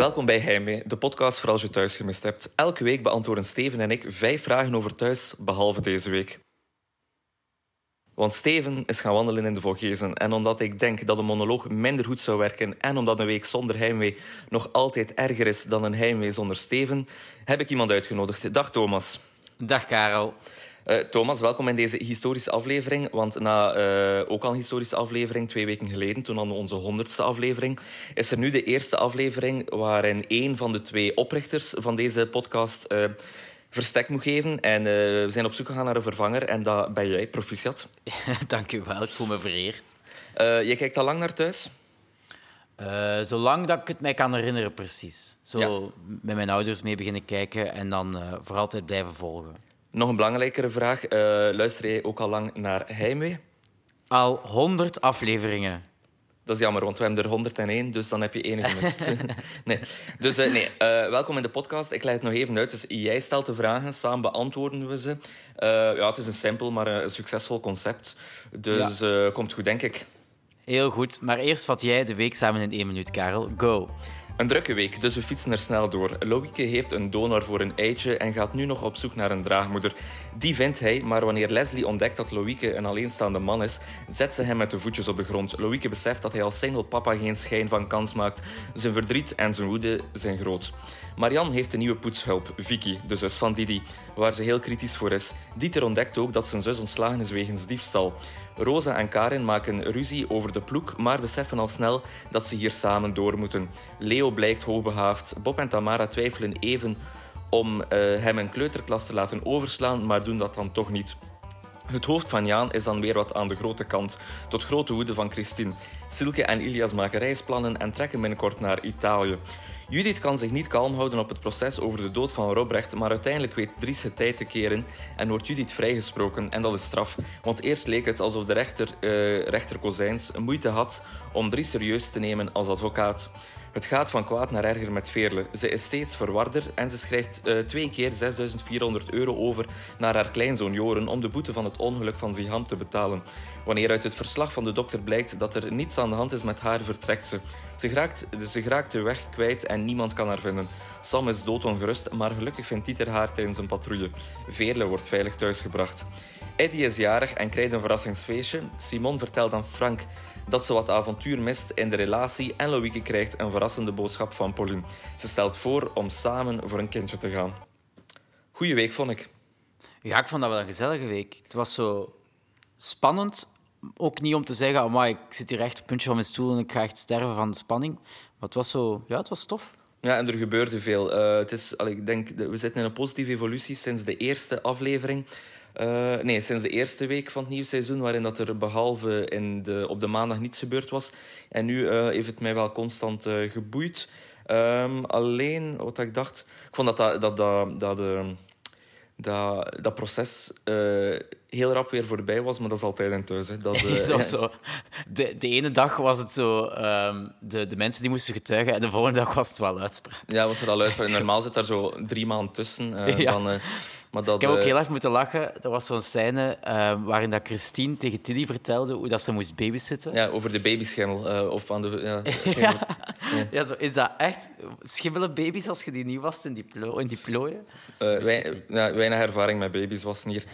Welkom bij Heimwee, de podcast voor als je thuis gemist hebt. Elke week beantwoorden Steven en ik vijf vragen over thuis, behalve deze week. Want Steven is gaan wandelen in de Vogezen. En omdat ik denk dat een monoloog minder goed zou werken en omdat een week zonder heimwee nog altijd erger is dan een heimwee zonder Steven, heb ik iemand uitgenodigd. Dag Thomas. Dag Karel. Uh, Thomas, welkom in deze historische aflevering. Want na uh, ook al een historische aflevering, twee weken geleden, toen hadden we onze honderdste aflevering, is er nu de eerste aflevering waarin een van de twee oprichters van deze podcast uh, verstek moet geven. En we zijn op zoek gegaan naar een vervanger en dat ben jij, proficiat. Dank u wel, ik voel me vereerd. je kijkt al lang naar thuis? Uh, zolang dat ik het mij kan herinneren, precies. Zo ja. met mijn ouders mee beginnen kijken en dan uh, voor altijd blijven volgen. Nog een belangrijkere vraag. Uh, luister jij ook al lang naar Heimwee? Al honderd afleveringen. Dat is jammer, want we hebben er 101, dus dan heb je één gemist. nee. Dus uh, nee, uh, welkom in de podcast. Ik leg het nog even uit. Dus jij stelt de vragen, samen beantwoorden we ze. ja, het is een simpel, maar een succesvol concept. Dus ja. komt goed, denk ik. Heel goed, maar eerst vat jij de week samen in één minuut, Karel. Go! Een drukke week, dus we fietsen er snel door. Loïke heeft een donor voor een eitje en gaat nu nog op zoek naar een draagmoeder. Die vindt hij, maar wanneer Leslie ontdekt dat Loïke een alleenstaande man is, zet ze hem met de voetjes op de grond. Loïke beseft dat hij als single papa geen schijn van kans maakt. Zijn verdriet en zijn woede zijn groot. Marianne heeft een nieuwe poetshulp, Vicky, de zus van Didi, waar ze heel kritisch voor is. Dieter ontdekt ook dat zijn zus ontslagen is wegens diefstal. Rosa en Karin maken ruzie over de ploeg, maar beseffen al snel dat ze hier samen door moeten. Leo blijkt hoogbehaafd. Bob en Tamara twijfelen even om uh, hem een kleuterklas te laten overslaan, maar doen dat dan toch niet. Het hoofd van Jaan is dan weer wat aan de grote kant, tot grote woede van Christine. Silke en Ilias maken reisplannen en trekken binnenkort naar Italië. Judith kan zich niet kalm houden op het proces over de dood van Robrecht, maar uiteindelijk weet Dries het tijd te keren en wordt Judith vrijgesproken. En dat is straf, want eerst leek het alsof de rechter, uh, rechter Kozijns moeite had om Dries serieus te nemen als advocaat. Het gaat van kwaad naar erger met Veerle. Ze is steeds verwarder en ze schrijft uh, twee keer 6400 euro over naar haar kleinzoon Joren om de boete van het ongeluk van Ziham te betalen. Wanneer uit het verslag van de dokter blijkt dat er niets aan de hand is met haar, vertrekt ze. Ze raakt, ze raakt de weg kwijt en niemand kan haar vinden. Sam is doodongerust, maar gelukkig vindt Dieter haar tijdens een patrouille. Veerle wordt veilig thuisgebracht. Eddie is jarig en krijgt een verrassingsfeestje. Simon vertelt aan Frank dat ze wat avontuur mist in de relatie en Loïke krijgt een verrassende boodschap van Pauline. Ze stelt voor om samen voor een kindje te gaan. Goeie week, vond ik. Ja, ik vond dat wel een gezellige week. Het was zo spannend. Ook niet om te zeggen, oh, ik zit hier echt op het puntje van mijn stoel en ik ga echt sterven van de spanning. Maar het was zo... Ja, het was tof. Ja, en er gebeurde veel. Uh, het is, ik denk, we zitten in een positieve evolutie sinds de eerste aflevering. Uh, nee, sinds de eerste week van het nieuwe seizoen, waarin dat er behalve in de, op de maandag niets gebeurd was. En nu uh, heeft het mij wel constant uh, geboeid. Um, alleen, wat ik dacht, ik vond dat dat, dat, dat, dat, dat, dat proces heel rap weer voorbij was, maar dat is altijd in thuis. Hè. Dat, zo. De, de ene dag was het zo, um, de, de mensen die moesten getuigen, en de volgende dag was het wel uitspraak. Ja, was er al uitspraak. Normaal zit daar zo drie maanden tussen. ja. dan, maar dat, ik heb ook heel erg moeten lachen. Er was zo'n scène uh, waarin dat Christine tegen Tilly vertelde hoe dat ze moest babysitten. Ja, over de babyschimmel. Uh, of aan de, ja, ja. ja. ja. zo, is dat echt... Schimmelen baby's als je die niet was in die, plo in die plooien? Uh, wij, weinig ervaring met baby's was hier.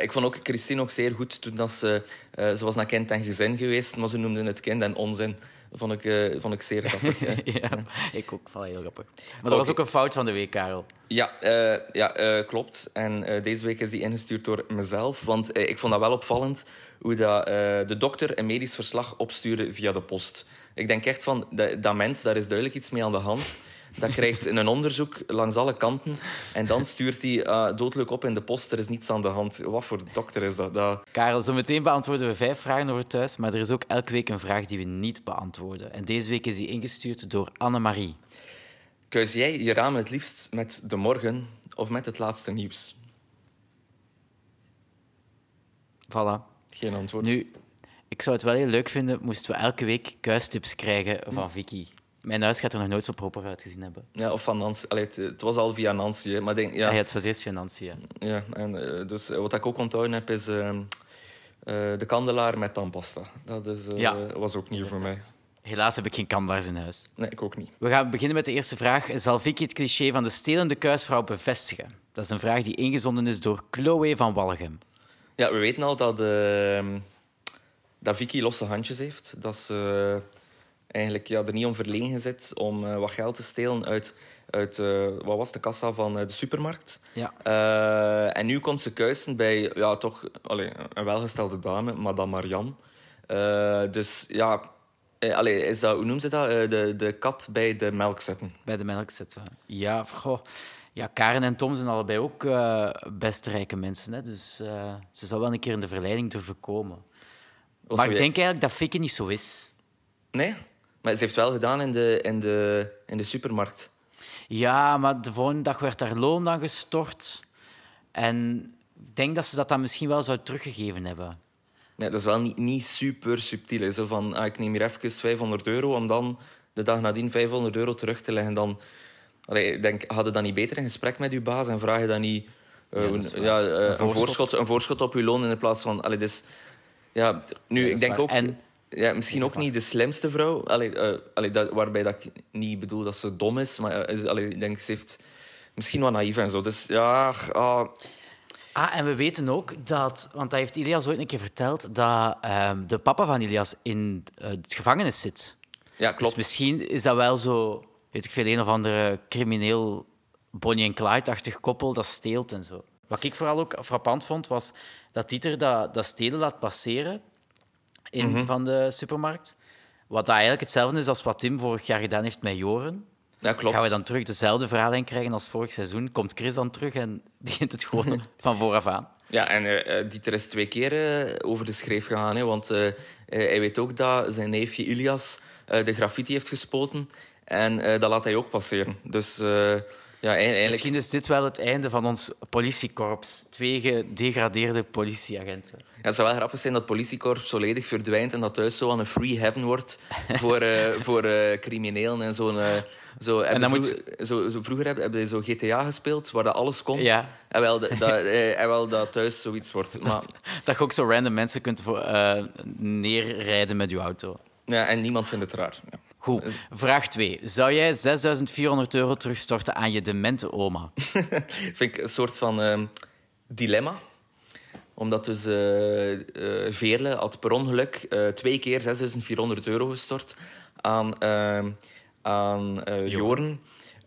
ik vond ook Christine ook zeer goed toen dat ze... ze was naar kind en gezin geweest, maar ze noemde het kind en onzin vond ik, uh, vond ik zeer grappig. ja, ik ook. Vond heel grappig. Maar dat was ook een fout van de week, Karel. Ja, uh, ja uh, klopt. En deze week is die ingestuurd door mezelf. Want ik vond dat wel opvallend hoe dat, de dokter een medisch verslag opstuurde via de post. Ik denk echt van, dat, dat mens, daar is duidelijk iets mee aan de hand. Dat krijgt een onderzoek langs alle kanten. En dan stuurt hij uh, doodelijk op in de post. Er is niets aan de hand. Wat voor dokter is dat? dat... Karel, zo meteen beantwoorden we vijf vragen over thuis. Maar er is ook elke week een vraag die we niet beantwoorden. En deze week is die ingestuurd door Annemarie. Kuis jij je ramen het liefst met de morgen of met het laatste nieuws? Voilà. Geen antwoord. Nu, ik zou het wel heel leuk vinden moesten we elke week kuistips krijgen van Vicky. Mijn huis gaat er nog nooit zo proper uitgezien hebben. Ja, of van Nancy. Allee, het, het, was al via Nancy. Maar denk, ja. Ah, ja, het was eerst via Nancy. Ja, ja en, uh, dus wat ik ook onthouden heb, is uh, uh, de kandelaar met tandpasta. Dat is, ja. was ook nieuw voor mij. Helaas heb ik geen kandelaars in huis. Nee, ik ook niet. We gaan beginnen met de eerste vraag. Zal Vicky het cliché van de stelende kuisvrouw bevestigen? Dat is een vraag die ingezonden is door Chloe van Walgem. Ja, we weten al dat, uh, dat Vicky losse handjes heeft. Dat ze eigenlijk ja, er niet om verlegen zit om uh, wat geld te stelen uit, uit uh, wat was de kassa van de supermarkt. Ja. en nu komt ze kuisen bij ja, toch allez, een welgestelde dame, madame Marianne. dus ja, Allee, is dat, hoe noemen ze dat? De, de kat bij de melk zetten. Bij de melk zetten. Ja, goh. Ja, Karen en Tom zijn allebei ook best rijke mensen. Hè? Dus ze zou wel een keer in de verleiding durven komen. Maar ik denk eigenlijk dat Fikke niet zo is. Nee, maar ze heeft wel gedaan in de, in de, in de supermarkt. Ja, maar de volgende dag werd haar loon dan gestort. En ik denk dat ze dat dan misschien wel zou teruggegeven hebben. Nee, dat is wel niet, niet super subtiel. Zo van, ah, ik neem hier even 500 euro om dan de dag nadien 500 euro terug te leggen. Dan, allee, ik denk, hadden dan niet beter een gesprek met uw baas en vraag je dan niet uh, ja, ja uh, een, voorschot. een, voorschot, een voorschot op uw loon in plaats van... Allee, dus, ja, nu, ja, ik denk waar. ook... En, ja, misschien ook niet de slimste vrouw. Allee, uh, allee, dat, waarbij dat ik niet bedoel dat ze dom is, maar allee, ik denk, ze heeft misschien wat naïef en zo. Dus ja... Ah, Ah, en we weten ook dat, want dat heeft Ilias ooit een keer verteld, dat um, de papa van Ilias in uh, het gevangenis zit. Ja, klopt. Dus misschien is dat wel zo, weet ik veel, een of andere crimineel Bonnie en Clyde-achtig koppel dat steelt en zo. Wat ik vooral ook frappant vond, was dat Dieter dat, dat stelen laat passeren in, mm -hmm. van de supermarkt. Wat dat eigenlijk hetzelfde is als wat Tim vorig jaar gedaan heeft met Joren. Ja, klopt. Gaan we dan terug dezelfde verhaallijn krijgen als vorig seizoen? Komt Chris dan terug en begint het gewoon van vooraf aan? Ja, en uh, Dieter is twee keer uh, over de schreef gegaan. Hè, want uh, hij weet ook dat zijn neefje Ilias de graffiti heeft gespoten. En dat laat hij ook passeren. Dus ja, eigenlijk... Misschien is dit wel het einde van ons politiekorps. Twee gedegradeerde politieagenten. Ja, het zou wel grappig zijn dat het politiekorps volledig verdwijnt en dat thuis zo aan een free heaven wordt voor, uh, voor uh, criminelen en zo'n... Uh, zo, en dan vroeger, moet... zo, zo, vroeger hebben heb je zo GTA gespeeld, waar dat alles kon. Ja. En, wel, dat, en wel dat thuis zoiets wordt. Maar... Dat, dat je ook zo random mensen kunt voor, neerrijden met je auto. Ja, en niemand vindt het raar. Ja. Goed. Vraag 2. Zou jij 6400 euro terugstorten aan je demente oma? Vind ik een soort van uh, dilemma. Omdat dus uh, uh, Veerle had per ongeluk twee keer 6400 euro gestort aan, ehm, aan Joren.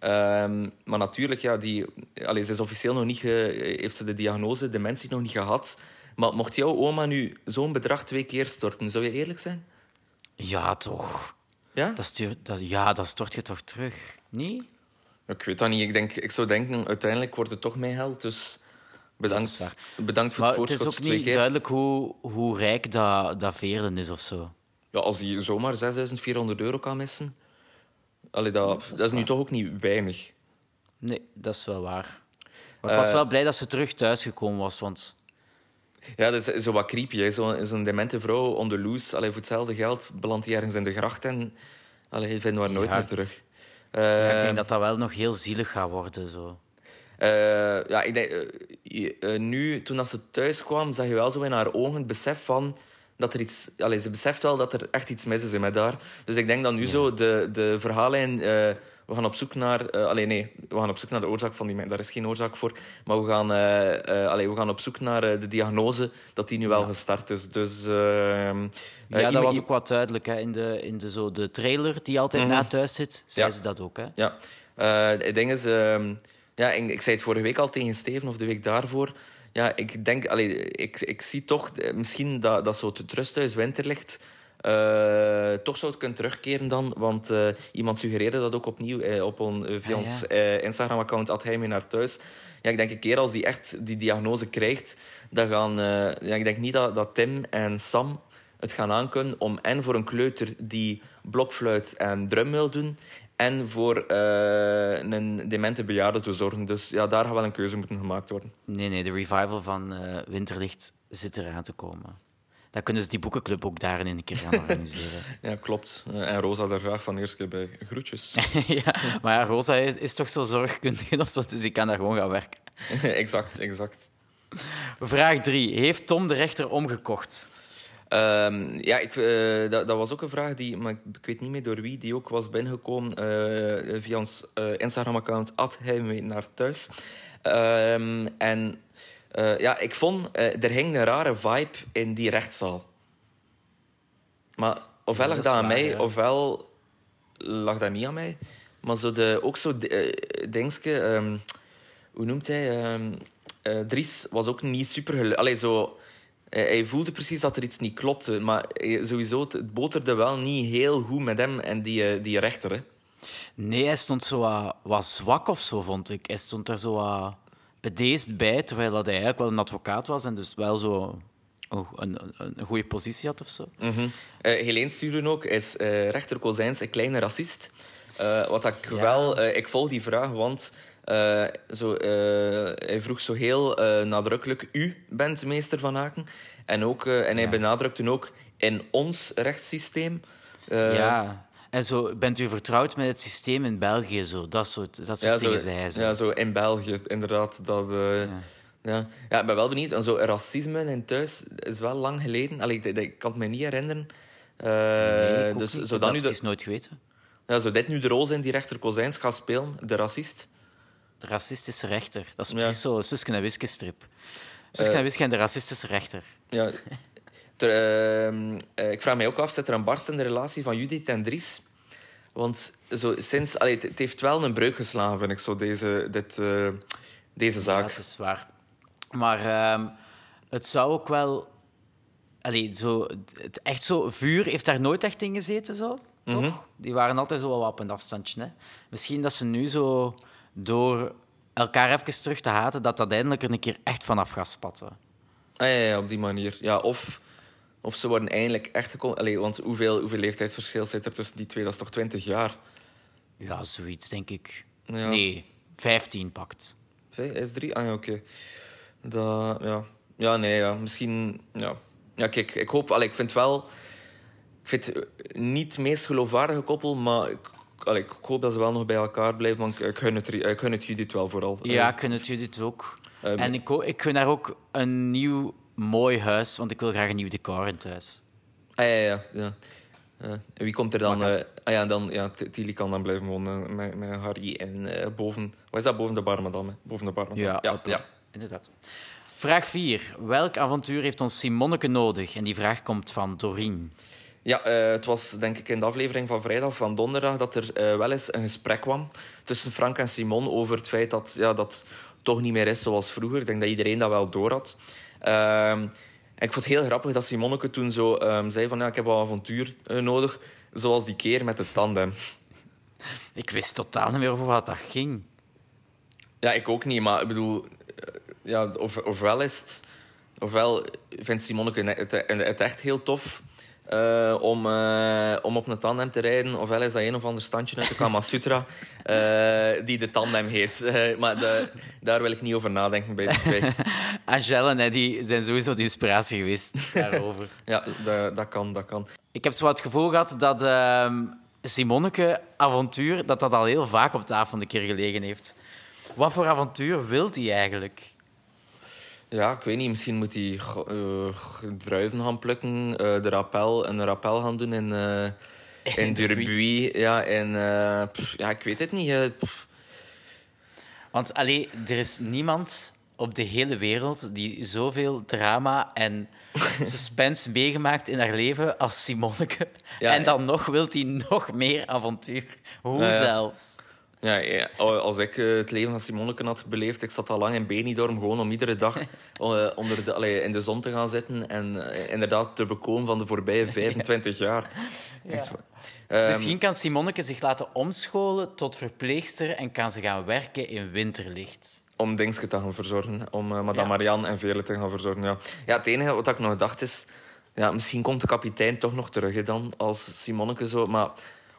Um, maar natuurlijk, ja, die, allez, ze is officieel nog niet ge, heeft ze de diagnose dementie nog niet gehad. Maar mocht jouw oma nu zo'n bedrag twee keer storten, zou je eerlijk zijn? Ja, toch. Ja? Dat stuurt, dat, ja, dat stort je toch terug? Niet? Ik weet dat niet. Ik, denk, ik zou denken, uiteindelijk wordt het toch mijn geld. Dus bedankt, bedankt voor maar het voorschot. Het is ook niet duidelijk hoe, hoe rijk dat, dat Veerlen is of zo. Ja, als hij zomaar 6400 euro kan missen... Allee, dat, dat, is, dat is nu toch ook niet weinig. Nee, dat is wel waar. Maar ik was uh, wel blij dat ze terug thuis gekomen was, want... Ja, dat is zo wat creepy. Zo'n zo demente vrouw on the loose. Allee, voor hetzelfde geld belandt hij ergens in de gracht en allee, vinden we haar nooit ja. meer terug. Uh, ja, ik denk dat dat wel nog heel zielig gaat worden. Zo. Uh, ja, ik denk, uh, nu, toen ze thuis kwam, zag je wel zo in haar ogen het besef van dat er iets... Allee, ze beseft wel dat er echt iets mis is met haar. Dus ik denk dat nu ja. zo de, de verhaallijn we gaan op zoek naar... Uh, allee, nee, we gaan op zoek naar de oorzaak van die... Daar is geen oorzaak voor. Maar we gaan, uh, allee, we gaan op zoek naar de diagnose, dat die nu wel gestart is. Dus... Ehm, ja, dat was ook wat duidelijk. Hè. In, de, in de, zo, de trailer die altijd mm -hmm. na thuis zit, zei ja. ze dat ook. Hè? Ja. het ding is... Ehm, ja, ik, ik zei het vorige week al tegen Steven, of de week daarvoor ja, ik denk, allee, ik, ik zie toch misschien dat, dat zo het rusthuis Winterlicht uh, toch zou het kunnen terugkeren dan. Want uh, iemand suggereerde dat ook opnieuw uh, op on, via ah, ons ja. Instagram-account. Had hij mee naar thuis. Ja, ik denk een keer als die echt die diagnose krijgt, dan gaan, ja, ik denk niet dat, dat Tim en Sam het gaan aankunnen om en voor een kleuter die blokfluit en drum wil doen, en voor een demente bejaarde te zorgen. Dus ja, daar gaat wel een keuze moeten gemaakt worden. Nee, nee, de revival van Winterlicht zit eraan te komen. Dan kunnen ze die boekenclub ook daarin een keer gaan organiseren. ja, klopt. En Rosa daar graag van eerst keer bij. Groetjes. ja, maar ja, Rosa is, is toch zo zorgkundig of zo, dus ik kan daar gewoon gaan werken. exact, exact. Vraag 3. Heeft Tom de rechter omgekocht? Ehm, ja, ik, eh, dat, dat was ook een vraag die, maar ik, weet niet meer door wie, die ook was binnengekomen eh, via ons eh, Instagram-account, at hij naar thuis. Ehm, en eh, ja, ik vond, eh, er hing een rare vibe in die rechtszaal. Maar ofwel Ja, lag dat aan waar, mij, ja. ofwel lag dat niet aan mij. Maar zo de, ook zo uh, dingske, ehm, hoe noemt hij? Ehm, eh, Dries was ook niet super gelukkig. Allee, zo, hij voelde precies dat er iets niet klopte. Maar sowieso, het, boterde wel niet heel goed met hem en die, die rechter. Hè. Nee, hij stond zo wat, wat zwak of zo, vond ik. Hij stond er zo wat bedeesd bij, terwijl dat hij eigenlijk wel een advocaat was en dus wel zo een, een, een goede positie had of zo. Mhm. Eh, Helene stuurde ook, is eh, rechter Kozijns een kleine racist? Eh, wat ik Ja. wel... ik volg die vraag, want zo, hij vroeg zo heel nadrukkelijk... U bent meester Van Aken. En, ook, en hij Ja. benadrukte ook in ons rechtssysteem... ja. En zo, bent u vertrouwd met het systeem in België? Zo? Dat soort, dat soort ja, dingen zei hij zo. ja, zo in België, inderdaad. Dat, eh, Ja. ja. Ja. ik ben wel benieuwd. En zo racisme in thuis is wel lang geleden. Allee, ik, ik kan het me niet herinneren. Eh, Nee, dus niet. Zo heb dan dat nu de, precies nooit geweten. Ja, zou dit nu de rol zijn die rechter Kozijns gaat spelen? De racist? De racistische rechter. Dat is Ja. precies zo, Suske en Wiske strip. Suske Eh. en Wiske en de racistische rechter. Ja. Ter, ehm, eh, ik vraag mij ook af, zit er een barst in de relatie van Judith en Dries? Want zo, sinds, allee, het, heeft wel een breuk geslagen, vind ik, zo, deze, dit, eh, deze Ja, zaak. het is waar. Maar ehm, het zou ook wel... Allee, zo, het, echt zo... Vuur heeft daar nooit echt in gezeten, zo. Toch? Mhm. Die waren altijd zo wel op een afstandje. Hè? Misschien dat ze nu zo... Door elkaar even terug te haten, dat dat eindelijk er een keer echt vanaf gaat spatten. Ah, ja, ja, op die manier. Ja, of, of ze worden eindelijk echt gekomen... Allee, want hoeveel, hoeveel leeftijdsverschil zit er tussen die twee? Dat is toch twintig jaar? Ja, zoiets, denk ik. Ja. Nee, 15 pakt. Is drie? Ah ja, oké. Dat, ja. ja, nee, ja. Misschien, ja. Ja, kijk, ik hoop, allee, ik vind wel, ik vind het niet het meest geloofwaardige koppel, maar ik, allee, ik hoop dat ze wel nog bij elkaar blijven, want ik, gun het, ik gun het Judith wel vooral. Ja, ik gun het Judith ook. Ehm, en ik, ik gun haar ook een nieuw, mooi huis, want ik wil graag een nieuw decor in thuis. Ah, ja, ja, ja. Ja. En wie komt er dan? Eh ah ja, dan, ja, Tilly kan dan blijven wonen met, met Harry en eh, boven... Wat is dat? Boven de hè? Boven de barmadam. Ja, ja, inderdaad. Vraag 4. Welk avontuur heeft ons Simonneke nodig? En die vraag komt van Doreen. Ja, eh, het was denk ik in de aflevering van vrijdag van donderdag dat er wel eens een gesprek kwam tussen Frank en Simon over het feit dat ja, dat toch niet meer is zoals vroeger. Ik denk dat iedereen dat wel door had. Ehm, en ik vond het heel grappig dat Simonneke toen zo ehm, zei van ja, ik heb wel avontuur eh, nodig, zoals die keer met de tandem. Ik wist totaal niet meer over wat dat ging. Ja, ik ook niet, maar ik bedoel, eh, ja, of, ofwel is het, ofwel vindt Simonneke het, het echt heel tof eh, om, eh, om op een tandem te rijden, ofwel is dat een of ander standje uit de Kama Sutra eh, die de tandem heet. Maar de, daar wil ik niet over nadenken bij twee. Angel en Eddie zijn sowieso de inspiratie geweest daarover. Ja, dat, dat kan, dat kan. Ik heb zo het gevoel gehad dat ehm Simonneke avontuur dat dat al heel vaak op tafel een keer gelegen heeft. Wat voor avontuur wilt hij eigenlijk? Ja, ik weet niet, misschien moet hij eh, druiven gaan plukken, eh, de rappel, een rappel gaan doen in, eh in Durbuy. Ja, en, ja, ik weet het niet. pff. Want allee, er is niemand op de hele wereld die zoveel drama en suspense meegemaakt in haar leven als Simonneke. Ja, en dan nog wilt hij nog meer avontuur. Hoe zelfs? Ja, ja, als ik eh, het leven van Simonneke had beleefd, ik zat al lang in Benidorm gewoon om iedere dag eh, onder de, allee, in de zon te gaan zitten en eh, inderdaad te bekomen van de voorbije 25 jaar. Echt, Ehm, Misschien kan Simonneke zich laten omscholen tot verpleegster en kan ze gaan werken in winterlicht. om Dingske te gaan verzorgen, om madame. Marianne en Veerle te gaan verzorgen. Ja. ja, het enige wat ik nog dacht is, ja, misschien komt de kapitein toch nog terug hè, dan, als Simonneke zo... Maar,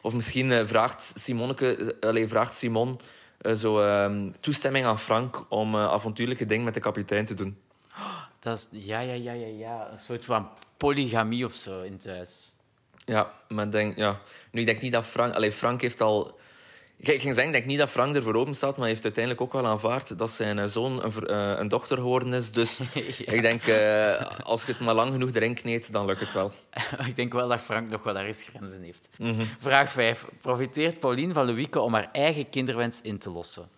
of misschien eh, vraagt Simonneke, eh, allee, vraagt Simon eh, zo, ehm, toestemming aan Frank om avontuurlijke dingen met de kapitein te doen. Dat is, ja, ja, ja, ja, ja. Een soort van polygamie of zo in thuis. Ja, maar denk, ja. Nu, ik denk niet dat Frank... Allee, Frank heeft al Ik ging zeggen, ik denk niet dat Frank ervoor open staat, maar hij heeft uiteindelijk ook wel aanvaard dat zijn zoon een, uh, een dochter geworden is. Dus ik denk, uh, als je het maar lang genoeg erin kneedt, dan lukt het wel. ik denk wel dat Frank nog wel ergens grenzen heeft. Mm -hmm. Vraag 5. Profiteert Pauline van Louieke om haar eigen kinderwens in te lossen?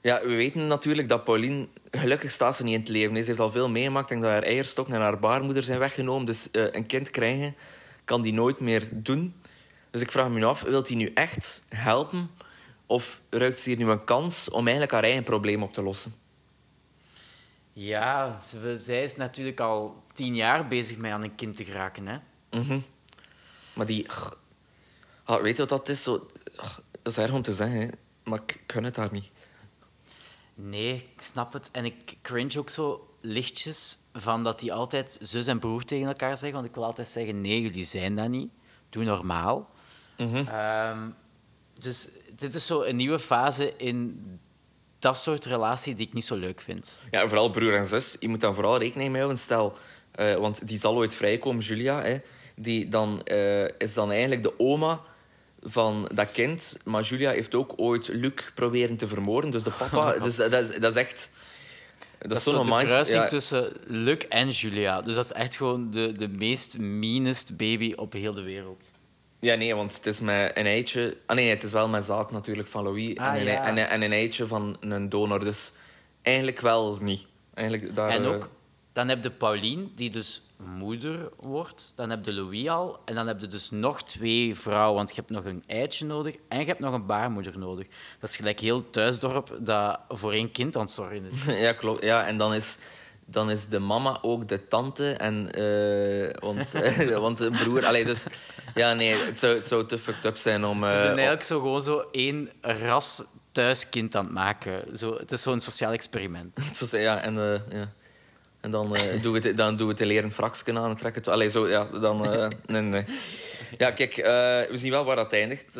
Ja, we weten natuurlijk dat Pauline... Gelukkig staat ze niet in het leven. Ze heeft al veel meegemaakt. en dat haar eierstok en haar baarmoeder zijn weggenomen. Dus uh, een kind krijgen kan die nooit meer doen. Dus ik vraag me af, wil hij nu echt helpen? Of ruikt ze hier nu een kans om eigenlijk haar eigen probleem op te lossen? Ja, zij is natuurlijk al tien jaar bezig met aan een kind te geraken. Hè? Mm -hmm. Maar die... Ah, weet je wat dat is? Zo... Dat is erg om te zeggen, maar ik kan het daar niet. Nee, ik snap het. En ik cringe ook zo lichtjes van dat die altijd zus en broer tegen elkaar zeggen. Want ik wil altijd zeggen, nee, jullie zijn dat niet. Doe normaal. Mm -hmm. dus dit is zo een nieuwe fase in dat soort relatie die ik niet zo leuk vind. Ja, vooral broer en zus. Je moet dan vooral rekening mee houden. Stel, uh, want die zal ooit vrijkomen, Julia. Hè, die dan, uh, is dan eigenlijk de oma van dat kind. Maar Julia heeft ook ooit Luc proberen te vermoorden. Dus de papa... dus dat, dat, is, dat is echt... Dat, dat is zo'n kruising ja. tussen Luc en Julia. Dus dat is echt gewoon de, de meest meanest baby op heel de wereld. Ja, nee, want het is met een eitje... Ah nee, het is wel met zaad natuurlijk van Louis. Ah, en, een, ja. en, en, een eitje van een donor. Dus eigenlijk wel niet. Eigenlijk daar, en ook, dan heb je Pauline, die dus moeder wordt. Dan heb je Louis al. En dan heb je dus nog twee vrouwen. Want je hebt nog een eitje nodig en je hebt nog een baarmoeder nodig. Dat is gelijk heel thuisdorp dat voor één kind aan het zorgen is. Ja, klopt. Ja, en dan is dan is de mama ook de tante. En, uh, want, want de broer... Allee, dus, ja, nee, het zou, het zou te fucked up zijn om... Uh, het is eigenlijk zo gewoon zo één ras thuiskind aan het maken. Zo, het is zo'n sociaal experiment. Zo, ja, en, uh, ja. en dan, uh, doen we het, dan doen we het leren fraksken aan trekken het... Allee, zo, ja, dan... Uh, nee, nee. Ja, kijk, we zien wel waar dat eindigt.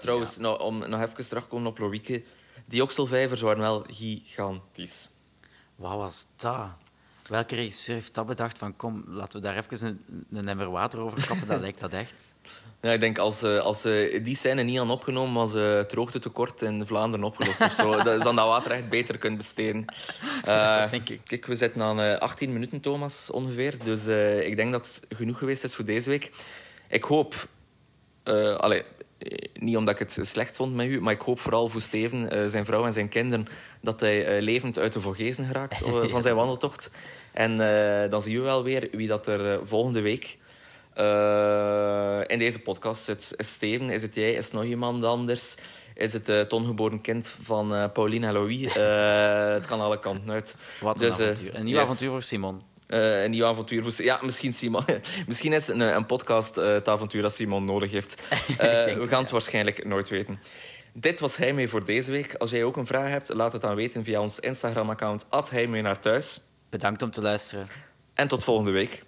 trouwens, ja. nou, om nog even terug te komen op Loïke. Die okselvijvers waren wel gigantisch. Wat was dat? Welke regisseur heeft dat bedacht? Van kom, laten we daar even een, een emmer water over kappen. Dat lijkt dat echt. Ja, ik denk als, als ze die scène niet hadden opgenomen, was het droogtetekort in Vlaanderen opgelost of zo. dat is dan dat water echt beter kunt besteden. Uh, dat denk ik. Kijk, we zitten aan uh, 18 minuten, Thomas, ongeveer. Dus uh, ik denk dat het genoeg geweest is voor deze week. Ik hoop... Allez, niet omdat ik het slecht vond met u, maar ik hoop vooral voor Steven, uh, zijn vrouw en zijn kinderen, dat hij uh, levend uit de Vogezen geraakt uh, van zijn wandeltocht. En dan zien we wel weer wie dat er volgende week in deze podcast zit. Is Steven, is het jij, is het nog iemand anders? Is het het ongeboren kind van Pauline en Louis? het kan alle kanten uit. Wat een dus, avontuur. Een nieuw yes. avontuur voor Simon. Uh, een nieuw avontuur voor... Ja, misschien Simon. misschien is een, een podcast uh, het avontuur dat Simon nodig heeft. Uh, we gaan het, ja. waarschijnlijk nooit weten. Dit was Hij mee voor deze week. Als jij ook een vraag hebt, laat het dan weten via ons Instagram-account @heimee naar thuis. Bedankt om te luisteren. En tot volgende week.